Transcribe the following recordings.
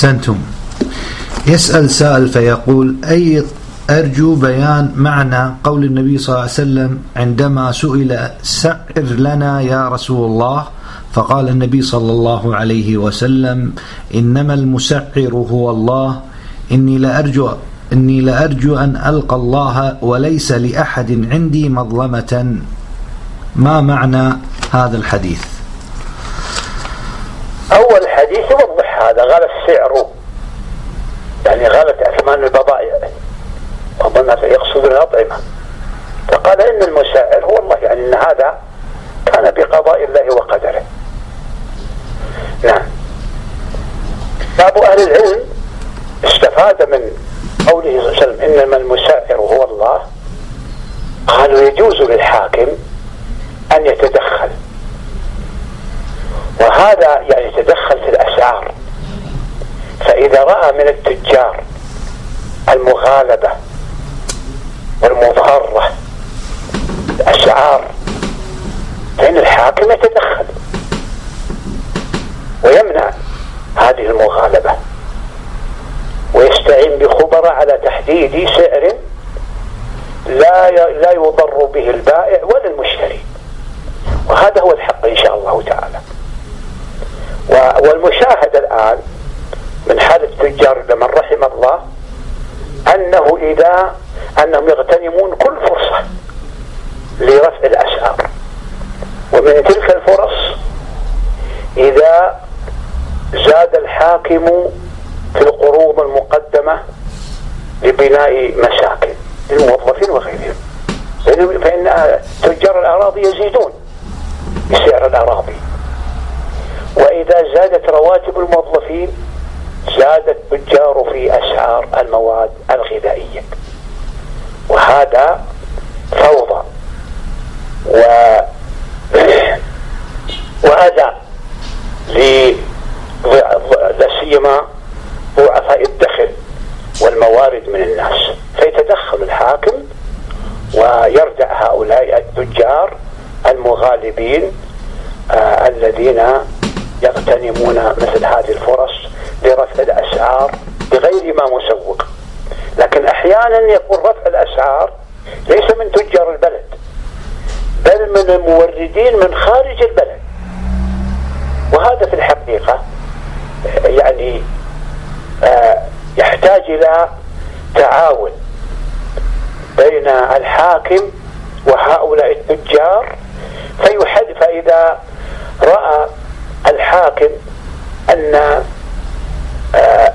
أحسنتم. يسأل سائل فيقول أي أرجو بيان معنى قول النبي صلى الله عليه وسلم عندما سئل سعر لنا يا رسول الله فقال النبي صلى الله عليه وسلم إنما المسعر هو الله إني لأرجو إني لأرجو أن ألقى الله وليس لأحد عندي مظلمة. ما معنى هذا الحديث؟ أول حديث يوضح هذا قال السعر. يعني غلت أثمان البضائع. وظن يقصد الأطعمة فقال إن المسعر هو الله يعني إن هذا كان بقضاء الله وقدره. نعم. بعض أهل العلم استفاد من قوله صلى الله عليه وسلم إنما المسعر هو الله. قالوا يجوز للحاكم أن يتدخل. وهذا يعني فإذا رأى من التجار المغالبة والمضارة الأسعار فإن الحاكم يتدخل ويمنع هذه المغالبة ويستعين بخبراء على تحديد سعر لا لا يضر به البائع ولا المشتري. وهذا هو الحق إن شاء الله تعالى. والمشاهد الآن من لمن رحم الله أنه إذا أنهم يغتنمون كل فرصة لرفع الأسعار. ومن تلك الفرص إذا زاد الحاكم في القروض المقدمة لبناء مساكن للموظفين وغيرهم. فإن تجار الأراضي يزيدون بسعر الأراضي. وإذا زادت رواتب الموظفين زاد التجار في أسعار المواد الغذائية. وهذا فوضى و وأذى سيما ضعفاء الدخل والموارد من الناس. فيتدخل الحاكم ويردع هؤلاء التجار المغالبين آه الذين يغتنمون مثل هذه الفرص لرفع الأسعار بغير ما مسوق. لكن أحيانا يكون رفع الأسعار ليس من تجار البلد بل من الموردين من خارج البلد. وهذا في الحقيقة يعني آه، يحتاج إلى تعاون بين الحاكم وهؤلاء التجار. فيحد فإذا رأى الحاكم أن آه،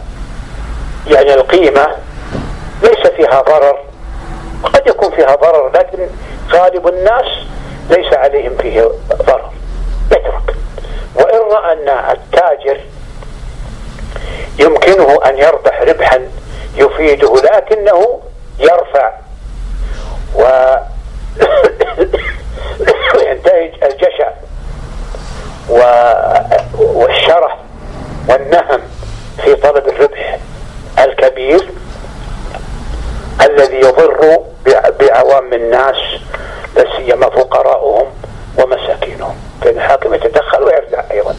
يعني القيمة ليس فيها ضرر. قد يكون فيها ضرر لكن غالب الناس ليس عليهم فيه ضرر. يترك وإن رأى أن التاجر يمكنه أن يربح ربحا يفيده لكنه يرفع. و والنهم في طلب الربح الكبير الذي يضر بعوام الناس لا سيما فقراؤهم ومساكينهم. فإن الحاكم يتدخل ويرجع أيضا.